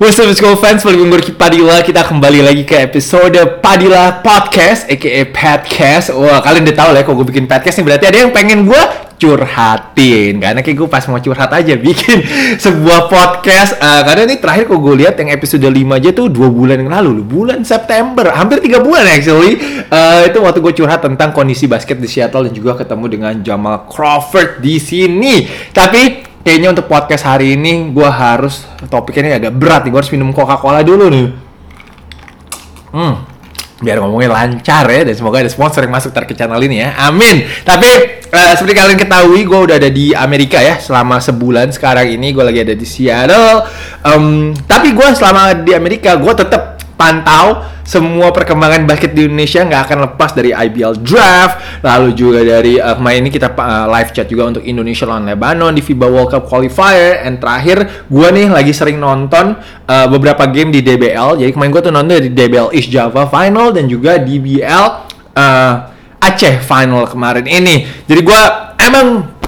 What's up school fans, balik gue Ricky Padilla. Kita kembali lagi ke episode Padilla Podcast A.K.A. Podcast Wah kalian udah tau lah ya kalau gue bikin podcast nih. Berarti ada yang pengen gue curhatin. Karena kayak gue pas mau curhat aja bikin sebuah podcast. Uh, Karena ini terakhir kalau gue lihat yang episode 5 aja tuh 2 bulan yang lalu Bulan September, hampir 3 bulan actually. Uh, Itu waktu gue curhat tentang kondisi basket di Seattle Dan juga ketemu dengan Jamal Crawford di sini. Tapi kayaknya untuk podcast hari ini gue harus topiknya ini agak berat nih gue harus minum coca cola dulu nih. Hmm biar ngomongnya lancar ya dan semoga ada sponsor yang masuk ke channel ini ya. Amin. Tapi uh, seperti kalian ketahui gue udah ada di Amerika ya selama sebulan. Sekarang ini gue lagi ada di Seattle. Um, tapi gue selama di Amerika gue tetap pantau semua perkembangan basket di Indonesia nggak akan lepas dari IBL Draft, lalu juga dari uh, kemarin ini kita uh, live chat juga untuk Indonesia lawan Lebanon di FIBA World Cup Qualifier, and terakhir gue nih lagi sering nonton uh, beberapa game di DBL, jadi kemarin gue tuh nonton di DBL East Java Final dan juga DBL uh, Aceh Final kemarin ini, jadi gue emang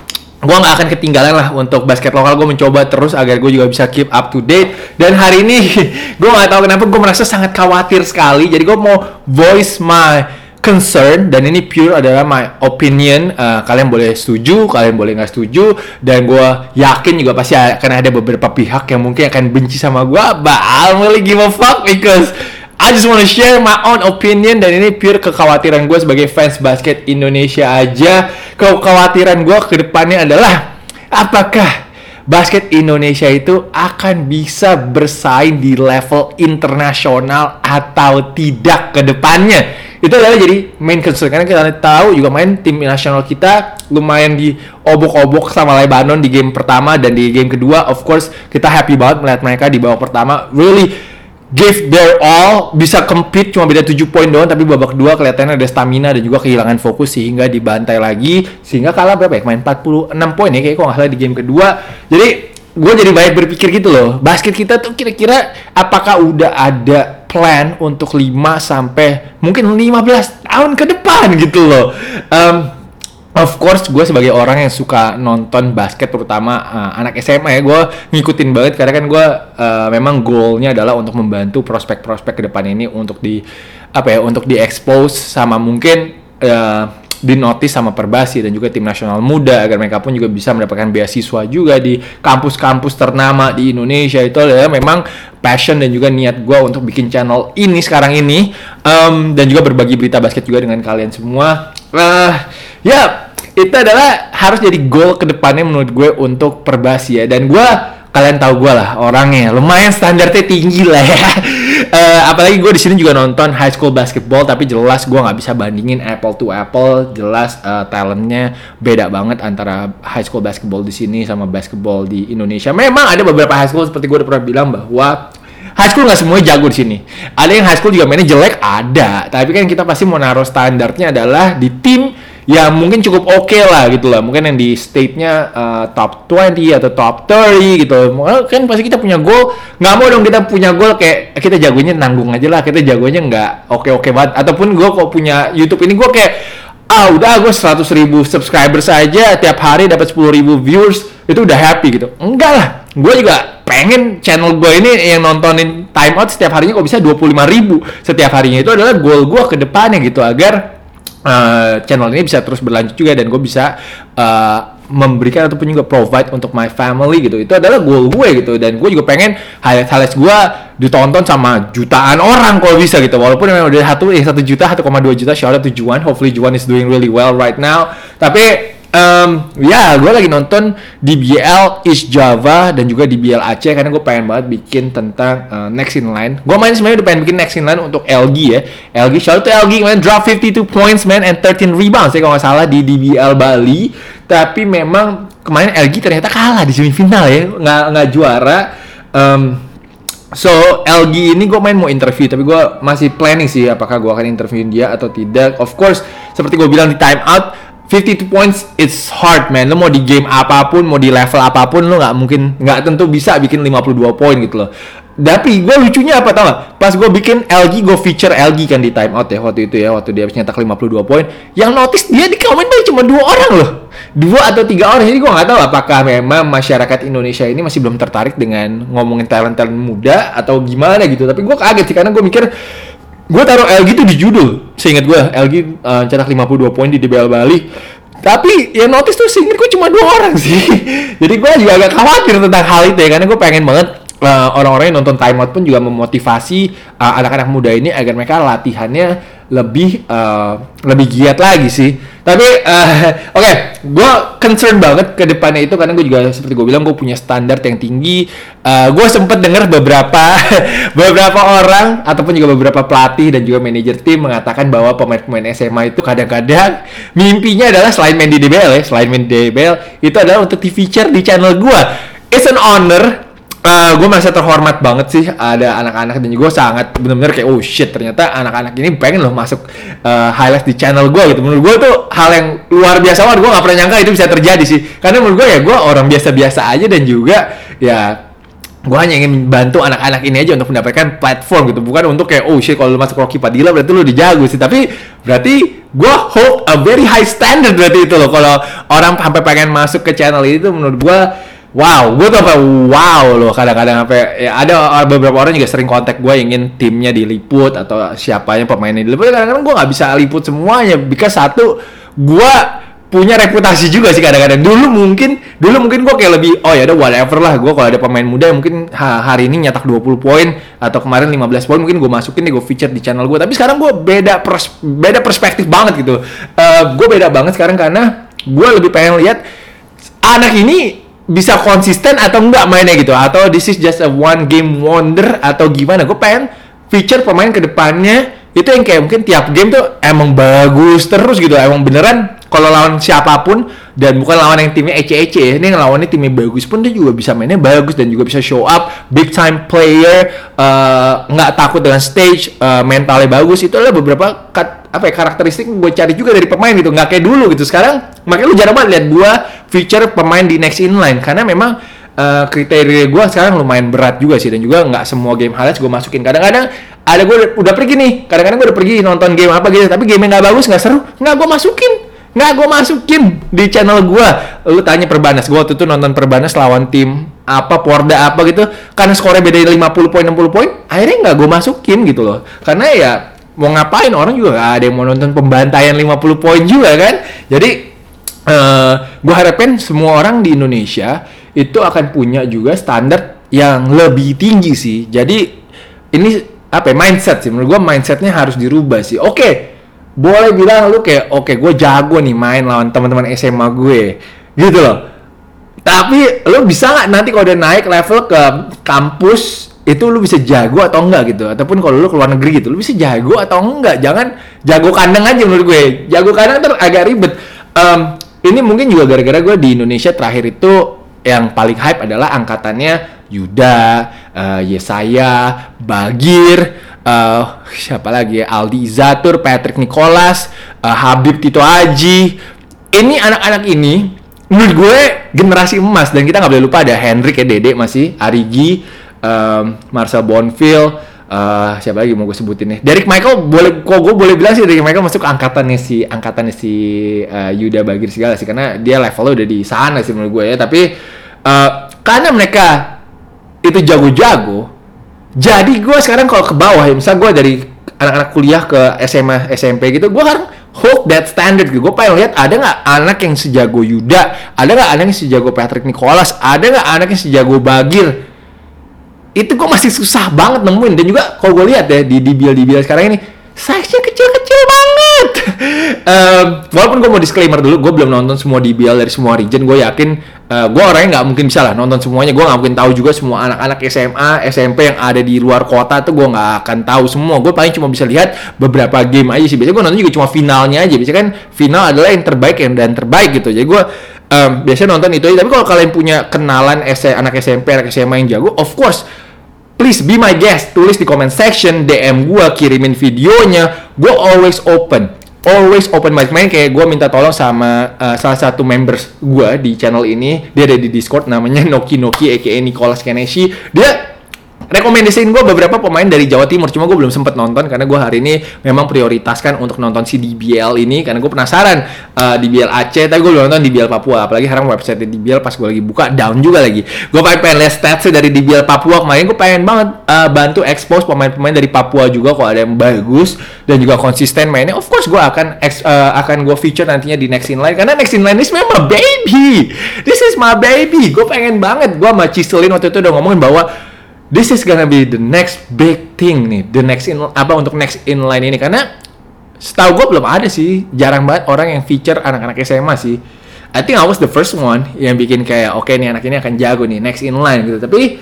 gue nggak akan ketinggalan lah untuk basket lokal. Gue mencoba terus agar gue juga bisa keep up to date. Dan hari ini gue nggak tahu kenapa gue merasa sangat khawatir sekali. Jadi gue mau voice my concern. Dan ini pure adalah my opinion. Uh, kalian boleh setuju kalian boleh nggak setuju. Dan gue yakin juga pasti akan ada beberapa pihak yang mungkin akan benci sama gue but I don't really give a fuck because I just wanna share my own opinion dan ini pure kekhawatiran gue sebagai fans basket Indonesia aja. Kekhawatiran gue ke depannya adalah apakah basket Indonesia itu akan bisa bersaing di level internasional atau tidak ke depannya. Itu adalah jadi main concern karena kita tahu juga main tim nasional kita lumayan di obok-obok sama Lebanon di game pertama dan di game kedua of course kita happy banget melihat mereka di babak pertama really give their all, bisa compete cuma beda 7 poin doang tapi babak kedua kelihatannya ada stamina dan juga kehilangan fokus sehingga dibantai lagi sehingga kalah berapa ya? Main 46 poin ya kayak kok nggak salah di game kedua. Jadi gue jadi banyak berpikir gitu loh. Basket kita tuh kira-kira apakah udah ada plan untuk 5 sampai mungkin 15 tahun ke depan gitu loh. Um, Of course, gue sebagai orang yang suka nonton basket, terutama uh, anak SMA ya, gue ngikutin banget. Karena kan gue uh, memang goalnya adalah untuk membantu prospek-prospek ke depan ini untuk di apa ya, untuk diekspos sama mungkin uh, di notice sama Perbasi dan juga tim nasional muda agar mereka pun juga bisa mendapatkan beasiswa juga di kampus-kampus ternama di Indonesia. Itu adalah memang passion dan juga niat gue untuk bikin channel ini sekarang ini. Um, dan juga berbagi berita basket juga dengan kalian semua. Uh, ya itu adalah harus jadi goal ke depannya menurut gue untuk perbasi ya dan gue kalian tahu gue lah orangnya lumayan standarnya tinggi lah ya uh, apalagi gue di sini juga nonton high school basketball tapi jelas gue nggak bisa bandingin apple to apple jelas uh, talentnya beda banget antara high school basketball di sini sama basketball di Indonesia memang ada beberapa high school seperti gue udah pernah bilang bahwa high school nggak semuanya jago di sini. Ada yang high school juga mainnya jelek, ada. Tapi kan kita pasti mau naruh standarnya adalah di tim ya mungkin cukup oke okay lah gitu lah. Mungkin yang di state-nya uh, top 20 atau top 30 gitu. Kan pasti kita punya goal. Nggak mau dong kita punya goal kayak kita jagonya nanggung aja lah. Kita jagonya nggak oke-oke banget. Ataupun gue kok punya YouTube ini gue kayak ah udah gue 100 ribu subscriber saja tiap hari dapat 10 ribu viewers itu udah happy gitu. Enggak lah. Gue juga pengen channel gue ini yang nontonin time out setiap harinya kok bisa 25 ribu. Setiap harinya itu adalah goal gue ke depannya gitu agar uh, channel ini bisa terus berlanjut juga dan gue bisa uh, memberikan ataupun juga provide untuk my family gitu. Itu adalah goal gue gitu dan gue juga pengen highlight-highlights gue ditonton sama jutaan orang kalau bisa gitu. Walaupun memang udah satu eh satu juta satu koma dua juta shout out to Juan hopefully Juan is doing really well right now. Tapi um, ya gue lagi nonton DBL East Java dan juga DBL Aceh karena gue pengen banget bikin tentang uh, next in line. Gue main sebenarnya udah pengen bikin next in line untuk LG ya. LG shout out to LG man. Drop 52 points man and 13 rebounds ya kalau nggak salah di DBL Bali. Tapi memang kemarin LG ternyata kalah di semifinal ya. Nggak nggak juara. Um, So LG ini gue main mau interview tapi gue masih planning sih apakah gue akan interview dia atau tidak. Of course seperti gue bilang di time out 52 points it's hard man lo mau di game apa pun mau di level apa pun lo nggak mungkin nggak tentu bisa bikin 52 poin gitu loh tapi gue lucunya apa tau gak? Pas gue bikin LG, gue feature LG kan di timeout ya waktu itu ya, waktu dia habis nyetak 52 poin. Yang notice dia di komen tuh cuma dua orang loh. Dua atau tiga orang. Jadi gue nggak tahu apakah memang masyarakat Indonesia ini masih belum tertarik dengan ngomongin talent-talent muda atau gimana gitu. Tapi gue kaget sih karena gue mikir gue taruh LG tuh di judul. Seingat gue LG uh, cetak 52 poin di DBL Bali. Tapi yang notice tuh seingat gue cuma dua orang sih. Jadi gue juga agak khawatir tentang hal itu ya karena gue pengen banget uh, orang-orang yang nonton timeout pun juga memotivasi uh, anak-anak muda ini agar mereka latihannya lebih uh, lebih giat lagi sih. Tapi uh, oke, okay, gue concern banget ke depannya itu karena gue juga seperti gue bilang gue punya standar yang tinggi. Uh, gue sempet dengar beberapa beberapa orang ataupun juga beberapa pelatih dan juga manajer tim mengatakan bahwa pemain-pemain SMA itu kadang-kadang mimpinya adalah selain main di DBL ya, selain main di DBL itu adalah untuk di feature di channel gue. It's an honor Uh, eh, gue merasa terhormat banget sih ada anak-anak dan gue sangat benar-benar kayak oh shit ternyata anak-anak ini pengen loh masuk uh, highlight di channel gue gitu. Menurut gue tuh hal yang luar biasa banget. Gue gak pernah nyangka itu bisa terjadi sih. Karena menurut gue ya gue orang biasa-biasa aja dan juga ya gue hanya ingin bantu anak-anak ini aja untuk mendapatkan platform gitu. Bukan untuk kayak oh shit kalau lu masuk Rocky Padilla berarti lu dijago sih. Tapi berarti gue hope a very high standard berarti itu loh. Kalau orang sampai pengen masuk ke channel itu menurut gue Wow, gue tuh apa? Wow loh kadang-kadang apa? Ya, ada beberapa orang juga sering kontak gue ingin timnya diliput atau siapanya pemainnya diliput. Kadang-kadang gue nggak bisa liput semuanya. Because satu, gue punya reputasi juga sih kadang-kadang. Dulu mungkin, dulu mungkin gue kayak lebih, oh ya udah whatever lah. Gue kalau ada pemain muda yang mungkin hari ini nyetak 20 poin atau kemarin 15 poin mungkin gue masukin deh gue feature di channel gue. Tapi sekarang gue beda pers beda perspektif banget gitu. Uh, eh, gue beda banget sekarang karena gue lebih pengen lihat anak ini bisa konsisten atau enggak mainnya gitu? Atau this is just a one game wonder atau gimana? Gue pengen feature pemain ke depannya itu yang kayak mungkin tiap game tuh emang bagus terus gitu. Emang beneran kalau lawan siapa pun dan bukan lawan yang timnya ece-ece ini yang lawannya timnya bagus pun dia juga bisa mainnya bagus dan juga bisa show up big time player eh, nggak uh, takut dengan stage uh, mentalnya bagus. Itu adalah beberapa apa ya karakteristik gue cari juga dari pemain gitu. Nggak kayak dulu gitu. Sekarang makanya lu jarang banget lihat gue feature pemain di next in line. Karena memang uh, kriteria gue sekarang lumayan berat juga sih. Dan juga nggak semua game highlights gue masukin. Kadang-kadang ada gue udah, pergi nih. Kadang-kadang gue udah pergi nonton game apa gitu. Tapi game nggak bagus nggak seru nggak gue masukin. Nggak gue masukin di channel gue lu tanya perbanas. Gue waktu itu nonton perbanas lawan tim apa Porda apa gitu. Karena skornya beda 50 poin 60 poin. Akhirnya nggak gue masukin gitu loh. Karena ya mau ngapain orang juga gak ada yang mau nonton pembantaian 50 poin juga kan? Jadi uh, eh, gue harapin semua orang di Indonesia itu akan punya juga standar yang lebih tinggi sih. Jadi ini apa ya, mindset sih. Menurut gue mindsetnya harus dirubah sih. Oke boleh bilang lu kayak oke gue jago nih main lawan teman-teman SMA gue gitu loh. Tapi lu bisa nggak nanti kalau udah naik level ke kampus itu lu bisa jago atau enggak gitu. Ataupun kalau lu keluar negeri gitu lu bisa jago atau enggak? Jangan jago kandang aja menurut gue. Jago kandang ter agak ribet. Um, ini mungkin juga gara-gara gue di Indonesia terakhir itu yang paling hype adalah angkatannya Yuda, uh, Yesaya, Bagir, uh, siapa lagi ya? Aldi Zatur, Patrick Nicholas, uh, Habib Tito Aji. Ini anak-anak ini menurut gue generasi emas. Dan kita nggak boleh lupa ada Hendrik ya Dede masih, Arigi, um, Marcel Bonfil, uh, siapa lagi mau gue sebutin nih? Derek Michael boleh kok gue boleh bilang sih Derek Michael masuk angkatannya si angkatannya si uh, Yuda Bagir segala sih. Karena dia levelnya udah di sana sih menurut gue ya. Tapi uh, karena mereka itu jago-jago jadi gue sekarang kalau ke bawah ya misal gue dari anak-anak kuliah ke SMA SMP gitu gue kan hold that standard gitu. Gue pengen lihat ada nggak anak yang sejago Yuda, ada nggak anak yang sejago Patrick Nicholas, ada nggak anak yang sejago Bagir, itu gue masih susah banget nemuin dan juga kalau gue lihat ya di DBL DBL sekarang ini size-nya kecil-kecil banget. um, walaupun gue mau disclaimer dulu, gue belum nonton semua DBL dari semua region. Gue yakin uh, gue orangnya nggak mungkin bisa lah nonton semuanya. Gue nggak mungkin tahu juga semua anak-anak SMA, SMP yang ada di luar kota tuh gue nggak akan tahu semua. Gue paling cuma bisa lihat beberapa game aja sih. Biasanya gue nonton juga cuma finalnya aja. Biasanya kan final adalah yang terbaik dan terbaik gitu. Jadi gue um, biasanya nonton itu aja. Tapi kalau kalian punya kenalan anak SMP, anak SMA yang jago, of course please be my guest. Tulis di comment section, DM gue, kirimin videonya. Gue always open. Always open mic main kayak gue minta tolong sama uh, salah satu members gue di channel ini. Dia ada di Discord namanya Noki Noki aka Nicholas Keneshi. Dia rekomendasiin gue beberapa pemain dari Jawa Timur cuma gue belum sempet nonton karena gue hari ini memang prioritaskan untuk nonton si DBL ini karena gue penasaran uh, DBL Aceh tapi gue belum nonton DBL Papua apalagi sekarang website DBL pas gue lagi buka down juga lagi. Gue pengen, pengen lihat stats dari DBL Papua kemarin gue pengen banget uh, bantu expose pemain-pemain dari Papua juga kalau ada yang bagus dan juga konsisten mainnya. Of course gue akan ex, uh, akan gue feature nantinya di next in line karena next in line ini memang baby. This is my baby. Gue pengen banget gue sama Ciselin waktu itu udah ngomongin bahwa this is gonna be the next big thing nih, the next in apa untuk next inline ini. Karena setahu gue belum ada sih, jarang banget orang yang feature anak-anak SMA sih. I think I was the first one yang bikin kayak oke okay, nih anak ini akan jago nih next inline gitu. Tapi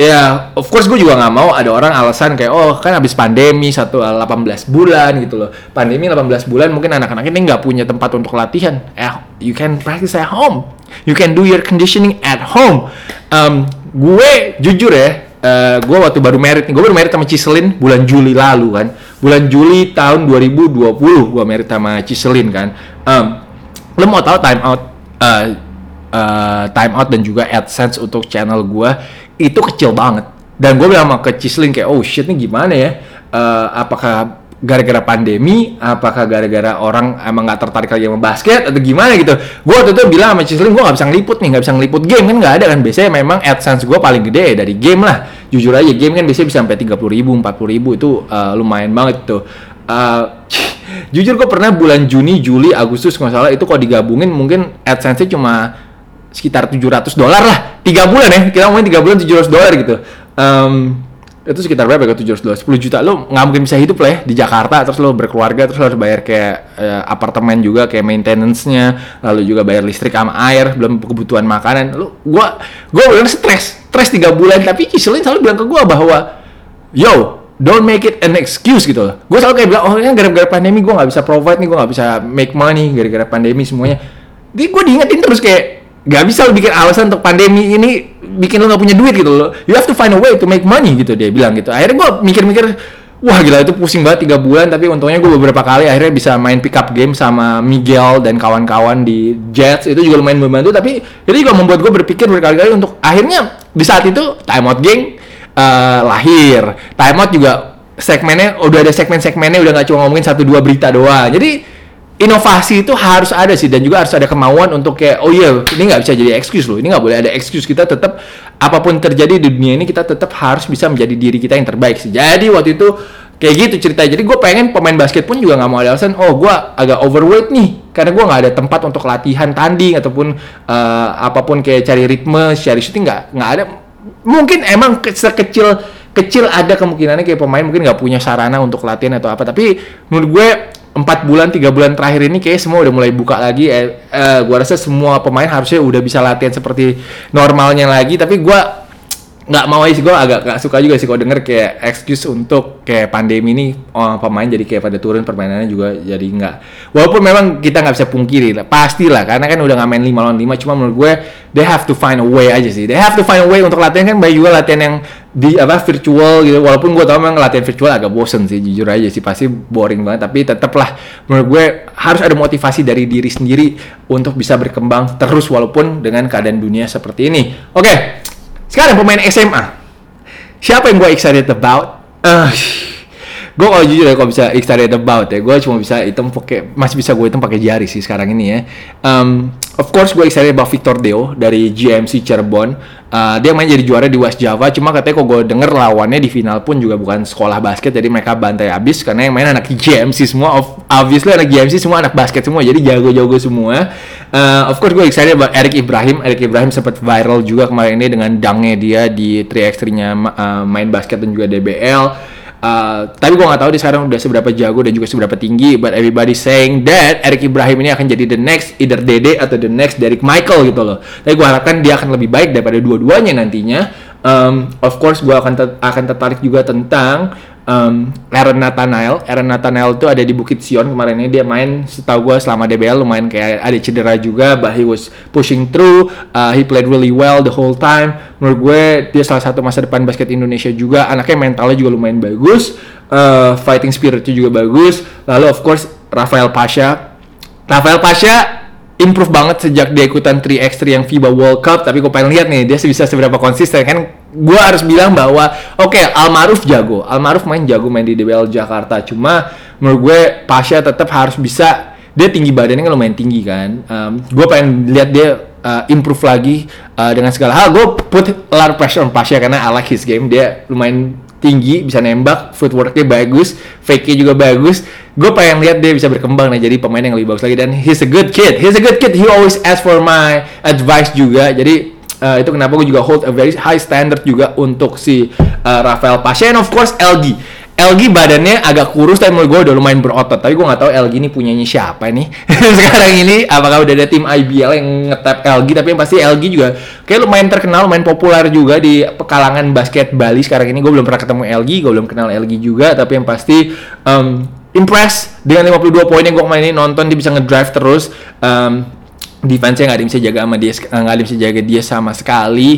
ya yeah, of course gue juga nggak mau ada orang alasan kayak oh kan habis pandemi satu 18 bulan gitu loh. Pandemi 18 bulan mungkin anak-anak ini nggak punya tempat untuk latihan. Eh you can practice at home. You can do your conditioning at home. Um, gue jujur ya, uh, gue waktu baru merit nih, gue baru merit sama Ciselin bulan Juli lalu kan. Bulan Juli tahun 2020 gue merit sama Ciselin kan. Um, lo mau tahu time out uh, uh, time out dan juga AdSense untuk channel gue itu kecil banget. Dan gue bilang sama ke Ciselin kayak, oh shit nih gimana ya? Uh, apakah gara-gara pandemi apakah gara-gara orang emang nggak tertarik lagi sama basket atau gimana gitu. Gue waktu itu bilang sama Cislin gue nggak bisa ngeliput nih nggak bisa ngeliput game kan nggak ada kan. Biasanya memang adsense gue paling gede ya dari game lah. Jujur aja game kan biasanya bisa sampai tiga puluh ribu empat puluh ribu itu uh, lumayan banget tuh. Uh, jujur gue pernah bulan Juni Juli Agustus nggak salah itu kalau digabungin mungkin adsense-nya cuma sekitar 700 dolar lah. Tiga bulan ya kita ngomongin tiga bulan 700 dolar gitu. Um, itu sekitar berapa ya 700 dolar 10 juta. Lo nggak mungkin bisa hidup lah ya di Jakarta terus lo berkeluarga terus lo harus bayar kayak uh, apartemen juga kayak maintenance-nya lalu juga bayar listrik sama air belum kebutuhan makanan. Lo gua gua bener stres stres tiga bulan tapi Ciselin selalu bilang ke gua bahwa yo don't make it an excuse gitu loh. Gue selalu kayak bilang oh ini gara-gara pandemi gue nggak bisa provide nih gue nggak bisa make money gara-gara pandemi semuanya. Jadi gue diingetin terus kayak gak bisa lo bikin alasan untuk pandemi ini bikin lo gak punya duit gitu loh. You have to find a way to make money gitu dia bilang gitu. Akhirnya gue mikir-mikir wah gila itu pusing banget tiga bulan tapi untungnya gue beberapa kali akhirnya bisa main pick up game sama Miguel dan kawan-kawan di Jets. Itu juga lumayan membantu tapi itu juga membuat gue berpikir berkali-kali untuk akhirnya di saat itu timeout game uh, lahir. Timeout juga segmennya udah ada segmen-segmennya udah gak cuma ngomongin satu dua berita doang. Jadi inovasi itu harus ada sih dan juga harus ada kemauan untuk kayak oh iya ini nggak bisa jadi excuse loh. Ini nggak boleh ada excuse. Kita tetap apa pun terjadi di dunia ini kita tetap harus bisa menjadi diri kita yang terbaik sih. Jadi waktu itu kayak gitu ceritanya. Jadi gue pengen pemain basket pun juga nggak mau ada alasan oh gue agak overweight nih karena gue nggak ada tempat untuk latihan tanding ataupun uh, apa pun kayak cari ritme cari shooting nggak nggak ada. Mungkin emang sekecil kecil ada kemungkinannya kayak pemain mungkin nggak punya sarana untuk latihan atau apa. Tapi menurut gue empat bulan tiga bulan terakhir ini kayak semua udah mulai buka lagi. Eh, eh gua rasa semua pemain harusnya udah bisa latihan seperti normalnya lagi. Tapi gua nggak mau sih gue agak gak suka juga sih kalau denger kayak excuse untuk kayak pandemi ini oh, pemain jadi kayak pada turun permainannya juga jadi nggak. Walaupun memang kita nggak bisa pungkiri lah pasti lah karena kan udah nggak main lima lawan lima cuma menurut gue they have to find a way aja sih. They have to find a way untuk latihan kan baik juga latihan yang di apa virtual gitu. Walaupun gue tau memang latihan virtual agak bosen sih jujur aja sih pasti boring banget tapi tetaplah menurut gue harus ada motivasi dari diri sendiri untuk bisa berkembang terus walaupun dengan keadaan dunia seperti ini. Oke okay. Sekarang pemain SMA. Siapa yang gue excited about? Uh, gue kalau jujur ya kalau bisa excited about ya gue cuma bisa hitam pakai masih bisa gue hitam pakai jari sih sekarang ini ya. Um, of course gue excited about Victor Deo dari GMC Cirebon. Uh, dia main jadi juara di West Java cuma katanya kok gue denger lawannya di final pun juga bukan sekolah basket jadi mereka bantai habis karena yang main anak GMC semua obviously anak GMC semua anak basket semua jadi jago-jago semua. Uh, of course gue excited about Eric Ibrahim Eric Ibrahim sempat viral juga kemarin ini dengan dangnya dia di 3x3-nya uh, main basket dan juga DBL Uh, tapi gue nggak tahu dia sekarang udah seberapa jago dan juga seberapa tinggi. But everybody saying that Eric Ibrahim ini akan jadi the next either Dede atau the next Derek Michael gitu loh. Tapi gue harapkan dia akan lebih baik daripada dua-duanya nantinya. Um, of course gue akan ter akan tertarik juga tentang um, Aaron Nathanael. Aaron Nathanael itu ada di Bukit Sion kemarin ini dia main setahu gue selama DBL lumayan kayak ada cedera juga, but he was pushing through. Uh, he played really well the whole time. Menurut gue dia salah satu masa depan basket Indonesia juga. Anaknya mentalnya juga lumayan bagus. Uh, fighting spiritnya juga bagus. Lalu of course Rafael Pasha. Rafael Pasha improve banget sejak dia ikutan 3x3 yang FIBA World Cup tapi gue pengen lihat nih dia bisa seberapa konsisten. Kan gue harus bilang bahwa oke okay, Almaruf jago. Almaruf main jago main di DBL Jakarta. Cuma menurut gue Pasha tetap harus bisa dia tinggi badannya kan lumayan tinggi kan. Um, gue pengen lihat dia uh, improve lagi uh, dengan segala hal. Gue put a lot of pressure on Pasha karena I like his game. Dia lumayan tinggi bisa nembak footworknya bagus fake-nya juga bagus. Gue pengen lihat dia bisa berkembang nih jadi pemain yang lebih bagus lagi. Dan he's a good kid he's a good kid. He always ask for my advice juga. Jadi uh, itu kenapa gue juga hold a very high standard juga untuk si uh, Rafael Pasha. And of course LG LG badannya agak kurus tapi menurut gue udah lumayan berotot. Tapi gue nggak tahu LG ini punyanya siapa nih. Sekarang ini apakah udah ada tim IBL yang ngetap LG tapi yang pasti LG juga kayak lumayan terkenal lumayan populer juga di kalangan basket Bali sekarang ini. Gue belum pernah ketemu LG gue belum kenal LG juga. Tapi yang pasti um, impress dengan 52 poin yang gue mainin nonton dia bisa ngedrive terus. Um, defense-nya nggak ada yang bisa jaga sama dia nggak ada yang bisa jaga dia sama sekali.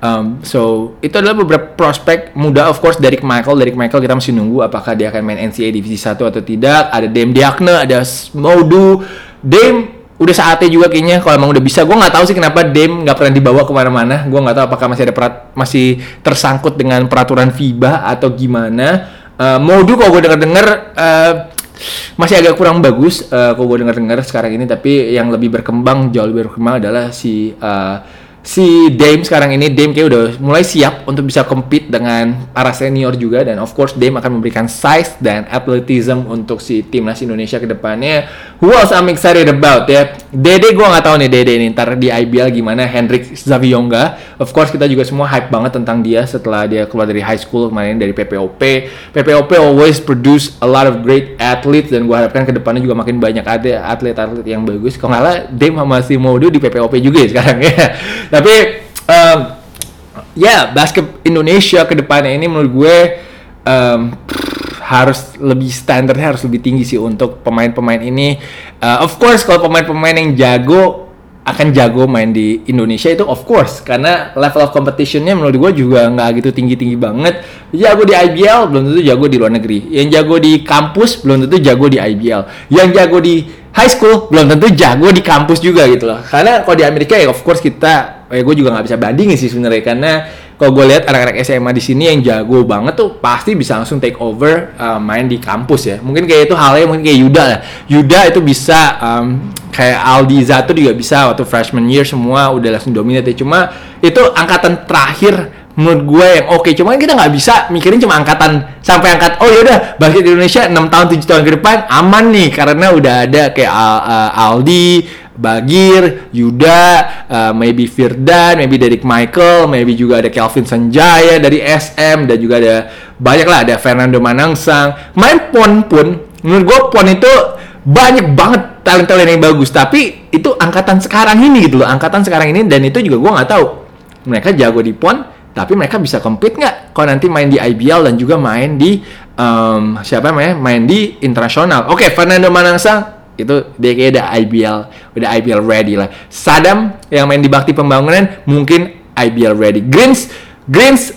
Um, so itu adalah beberapa prospek muda of course dari Michael. Dari Michael kita masih nunggu apakah dia akan main NCAA divisi 1 atau tidak. Ada Dame Diakne ada Modu Dame udah saatnya juga kayaknya kalau emang udah bisa. Gue nggak tahu sih kenapa Dame nggak pernah dibawa ke mana-mana. Gue nggak tahu apakah masih ada perat, masih tersangkut dengan peraturan FIBA atau gimana. Uh, Modu kalau gue dengar-dengar uh, masih agak kurang bagus uh, kalau gue dengar-dengar sekarang ini tapi yang lebih berkembang jauh lebih berkembang adalah si uh, si Dame sekarang ini Dame kayak udah mulai siap untuk bisa compete dengan para senior juga dan of course Dame akan memberikan size dan athleticism untuk si timnas Indonesia ke depannya. Who else I'm excited about ya? Dede gue nggak tahu nih Dede ini ntar di IBL gimana Hendrik Zavionga. Of course kita juga semua hype banget tentang dia setelah dia keluar dari high school kemarin dari PPOP. PPOP always produce a lot of great athletes dan gue harapkan ke depannya juga makin banyak ada atlet-atlet yang bagus. Kalau nggak salah Dame sama si Modu di PPOP juga ya sekarang ya tapi um, ya yeah, basket Indonesia ke depannya ini menurut gue um, harus lebih standarnya harus lebih tinggi sih untuk pemain-pemain ini. Uh, of course kalau pemain-pemain yang jago akan jago main di Indonesia itu of course karena level of competitionnya menurut gue juga nggak gitu tinggi tinggi banget. Jago di IBL belum tentu jago di luar negeri. Yang jago di kampus belum tentu jago di IBL yang jago di high school belum tentu jago di kampus juga gitu loh. Karena kalau di Amerika ya of course kita eh gue juga nggak bisa bandingin sih sebenarnya karena kalau gue lihat anak-anak SMA di sini yang jago banget tuh pasti bisa langsung take over uh, main di kampus ya. Mungkin kayak itu halnya mungkin kayak Yuda lah. Yuda itu bisa um, kayak Aldi Zato juga bisa waktu freshman year semua udah langsung dominate ya. Cuma itu angkatan terakhir menurut gue yang oke. Okay. cuma kita nggak bisa mikirin cuma angkatan sampai angkat oh yaudah basket Indonesia 6 tahun 7 tahun ke depan aman nih. Karena udah ada kayak uh, Aldi Bagir, Yuda, uh, maybe Firdan, maybe Derek Michael, maybe juga ada Kelvin Sanjaya dari SM dan juga ada banyak lah ada Fernando Manangsang. Main pon pun menurut gue pon itu banyak banget talent-talent yang bagus tapi itu angkatan sekarang ini gitu loh angkatan sekarang ini dan itu juga gue nggak tahu. Mereka jago di pon tapi mereka bisa compete nggak? Kalau nanti main di IBL dan juga main di um, siapa namanya? Main di internasional. Oke okay, Fernando Manangsang itu dia kayak udah IBL udah IBL ready lah. Sadam yang main di Bakti Pembangunan mungkin IBL ready. Greens Greens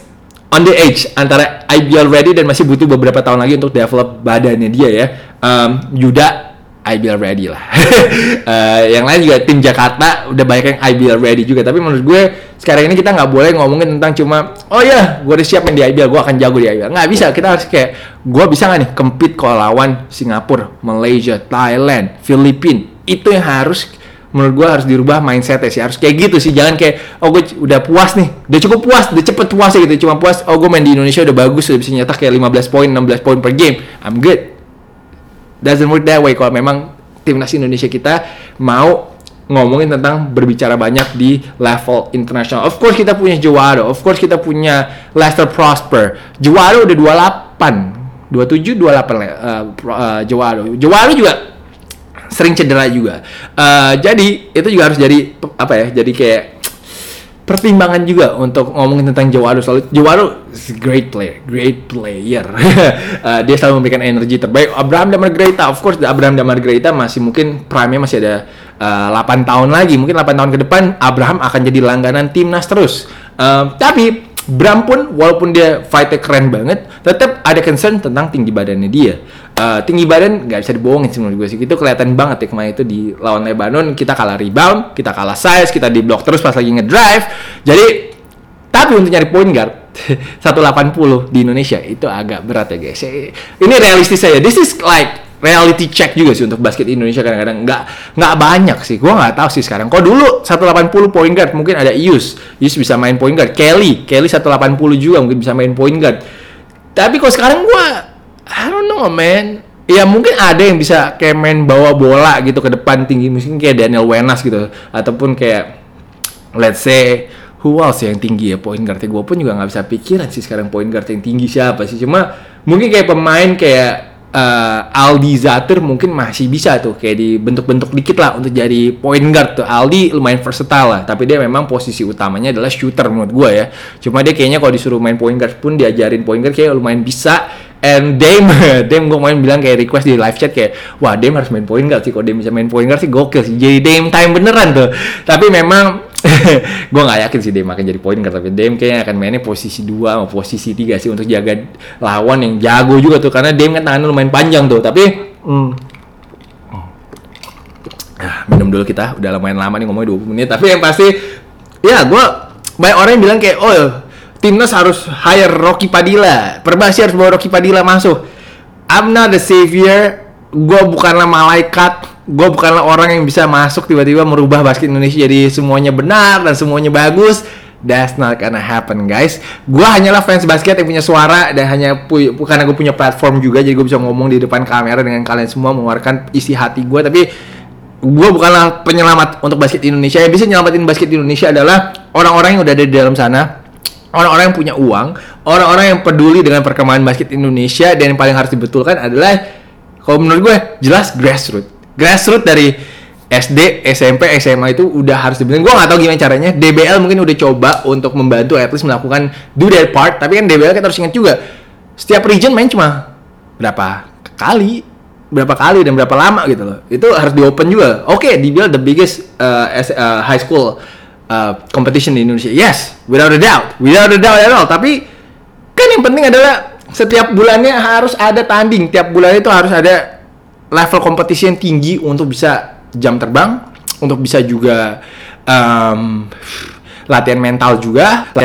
on the edge antara IBL ready dan masih butuh beberapa tahun lagi untuk develop badannya dia ya. Um, Yuda IBL ready lah. uh, yang lain juga tim Jakarta udah banyak yang IBL ready juga. Tapi menurut gue sekarang ini kita nggak boleh ngomongin tentang cuma oh ya gue udah siap main di IBL, gue akan jago di IBL. Nggak bisa. Kita harus kayak gue bisa nggak nih compete kalau lawan Singapura, Malaysia, Thailand, Filipina. Itu yang harus menurut gue harus dirubah mindsetnya sih harus kayak gitu sih jangan kayak oh gue udah puas nih udah cukup puas udah cepet puas gitu cuma puas oh gue main di Indonesia udah bagus udah bisa nyetak kayak 15 poin 16 poin per game I'm good doesn't work that way kalau memang timnas Indonesia kita mau ngomongin tentang berbicara banyak di level internasional. Of course kita punya Jawaro, of course kita punya Leicester Prosper. Jawaro udah 28, 27, 28 uh, uh, Jawaro. Jawaro juga sering cedera juga. Uh, jadi itu juga harus jadi apa ya? Jadi kayak pertimbangan juga untuk ngomongin tentang Jawaro selalu Jawaro is great player, great player. uh, dia selalu memberikan energi terbaik. Abraham Damar Greta, of course Abraham Damar Greta masih mungkin prime-nya masih ada uh, 8 tahun lagi. Mungkin 8 tahun ke depan Abraham akan jadi langganan timnas terus. Uh, tapi Bram pun walaupun dia fightnya keren banget, tetap ada concern tentang tinggi badannya dia. Uh, tinggi badan nggak bisa dibohongin sih menurut gue sih. Itu kelihatan banget ya kemarin itu di lawan Lebanon kita kalah rebound kita kalah size kita di block terus pas lagi ngedrive. Jadi tapi untuk nyari point guard 180 di Indonesia itu agak berat ya guys. Ini realistis saya this is like reality check juga sih untuk basket Indonesia kadang-kadang. Nggak nggak banyak sih. Gue nggak tahu sih sekarang. Kok dulu 180 point guard mungkin ada Ius. Ius bisa main point guard. Kelly Kelly 180 juga mungkin bisa main point guard. Tapi kok sekarang gue Know man ya mungkin ada yang bisa kayak main bawa bola gitu ke depan tinggi. Mungkin kayak Daniel Wenas gitu. Ataupun kayak let's say who else yang tinggi ya? Point guard gue pun juga nggak bisa pikiran sih sekarang point guard yang tinggi siapa sih. Cuma mungkin kayak pemain kayak uh, Aldi Zater mungkin masih bisa tuh. Kayak dibentuk-bentuk dikit lah untuk jadi point guard tuh. Aldi lumayan versatile lah. Tapi dia memang posisi utamanya adalah shooter menurut gue ya. Cuma dia kayaknya kalau disuruh main point guard pun diajarin point guard kayak lumayan bisa and Dame Dame gue main bilang kayak request di live chat kayak wah Dame harus main point guard sih kalau Dame bisa main point guard sih? Gokil sih jadi Dame time beneran tuh. Tapi memang gue nggak yakin sih Dame akan jadi point guard tapi Dame kayaknya akan mainnya posisi 2 atau posisi 3 sih untuk jaga lawan yang jago juga tuh karena Dame kan tangannya lumayan panjang tuh tapi hmm, ah, minum dulu kita udah lumayan lama nih ngomongnya 20 menit tapi yang pasti ya gue banyak orang yang bilang kayak oh timnas harus hire Rocky Padilla. Perbasi harus bawa Rocky Padilla masuk. I'm not the savior. Gue bukanlah malaikat. Gue bukanlah orang yang bisa masuk tiba-tiba merubah basket Indonesia jadi semuanya benar dan semuanya bagus. That's not gonna happen guys. Gue hanyalah fans basket yang punya suara Dan hanya pu karena gue punya platform juga Jadi gue bisa ngomong di depan kamera dengan kalian semua Mengeluarkan isi hati gue Tapi gue bukanlah penyelamat untuk basket Indonesia. Yang bisa nyelamatin basket Indonesia adalah Orang-orang yang udah ada di dalam sana Orang-orang yang punya uang Orang-orang yang peduli dengan perkembangan basket Indonesia Dan yang paling harus dibetulkan adalah Kalau menurut gue jelas grassroots grassroots dari SD, SMP, SMA itu udah harus dibenerin. Gue nggak tahu gimana caranya. DBL mungkin udah coba untuk membantu at least melakukan do their part. Tapi kan DBL kita harus ingat juga. Setiap region main cuma berapa kali, berapa kali dan berapa lama gitu loh. Itu harus di open juga. Oke, okay, DBL the biggest uh, uh, high school uh, competition di Indonesia. Yes, without a doubt, without a doubt at all. Tapi kan yang penting adalah setiap bulannya harus ada tanding. Tiap bulan itu harus ada level kompetisi yang tinggi untuk bisa jam terbang, untuk bisa juga um, latihan mental juga.